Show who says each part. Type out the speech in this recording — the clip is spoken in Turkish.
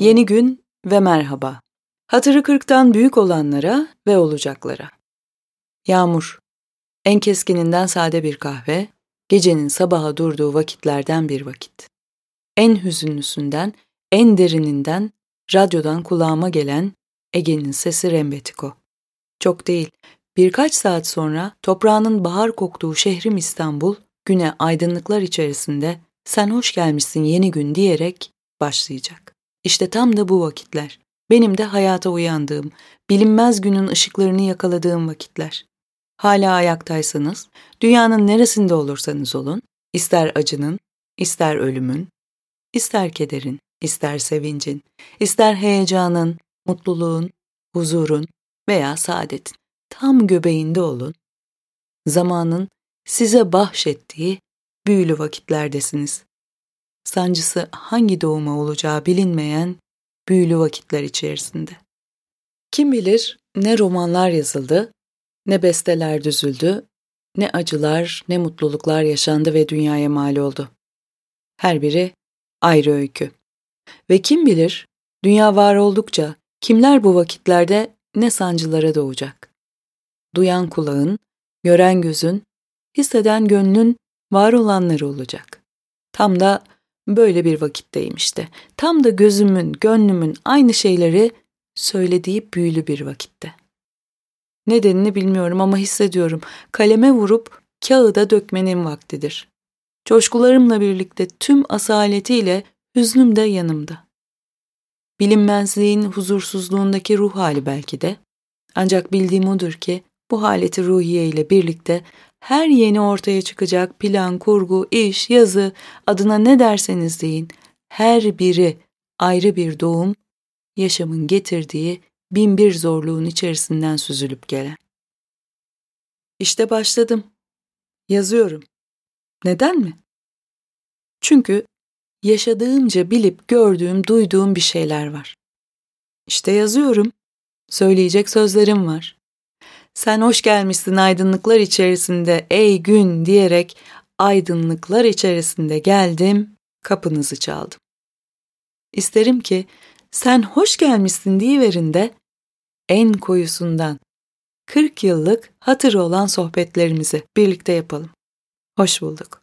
Speaker 1: Yeni gün ve merhaba. Hatırı kırktan büyük olanlara ve olacaklara. Yağmur. En keskininden sade bir kahve, gecenin sabaha durduğu vakitlerden bir vakit. En hüzünlüsünden, en derininden, radyodan kulağıma gelen Ege'nin sesi Rembetiko. Çok değil, birkaç saat sonra toprağının bahar koktuğu şehrim İstanbul, güne aydınlıklar içerisinde sen hoş gelmişsin yeni gün diyerek başlayacak. İşte tam da bu vakitler. Benim de hayata uyandığım, bilinmez günün ışıklarını yakaladığım vakitler. Hala ayaktaysanız, dünyanın neresinde olursanız olun, ister acının, ister ölümün, ister kederin, ister sevincin, ister heyecanın, mutluluğun, huzurun veya saadetin tam göbeğinde olun. Zamanın size bahşettiği büyülü vakitlerdesiniz. Sancısı hangi doğuma olacağı bilinmeyen büyülü vakitler içerisinde. Kim bilir ne romanlar yazıldı, ne besteler düzüldü, ne acılar, ne mutluluklar yaşandı ve dünyaya mal oldu. Her biri ayrı öykü. Ve kim bilir, dünya var oldukça kimler bu vakitlerde ne sancılara doğacak. Duyan kulağın, gören gözün, hisseden gönlün var olanları olacak. Tam da böyle bir vakitteyim işte. Tam da gözümün, gönlümün aynı şeyleri söylediği büyülü bir vakitte. Nedenini bilmiyorum ama hissediyorum. Kaleme vurup kağıda dökmenin vaktidir. Coşkularımla birlikte tüm asaletiyle hüznüm de yanımda. Bilinmezliğin huzursuzluğundaki ruh hali belki de. Ancak bildiğim odur ki bu haleti ruhiye ile birlikte her yeni ortaya çıkacak plan, kurgu, iş, yazı adına ne derseniz deyin her biri ayrı bir doğum, yaşamın getirdiği bin bir zorluğun içerisinden süzülüp gelen. İşte başladım. Yazıyorum. Neden mi? Çünkü yaşadığımca bilip gördüğüm, duyduğum bir şeyler var. İşte yazıyorum. Söyleyecek sözlerim var. Sen hoş gelmişsin aydınlıklar içerisinde ey gün diyerek aydınlıklar içerisinde geldim, kapınızı çaldım. İsterim ki sen hoş gelmişsin diyiverin de en koyusundan 40 yıllık hatırı olan sohbetlerimizi birlikte yapalım. Hoş bulduk.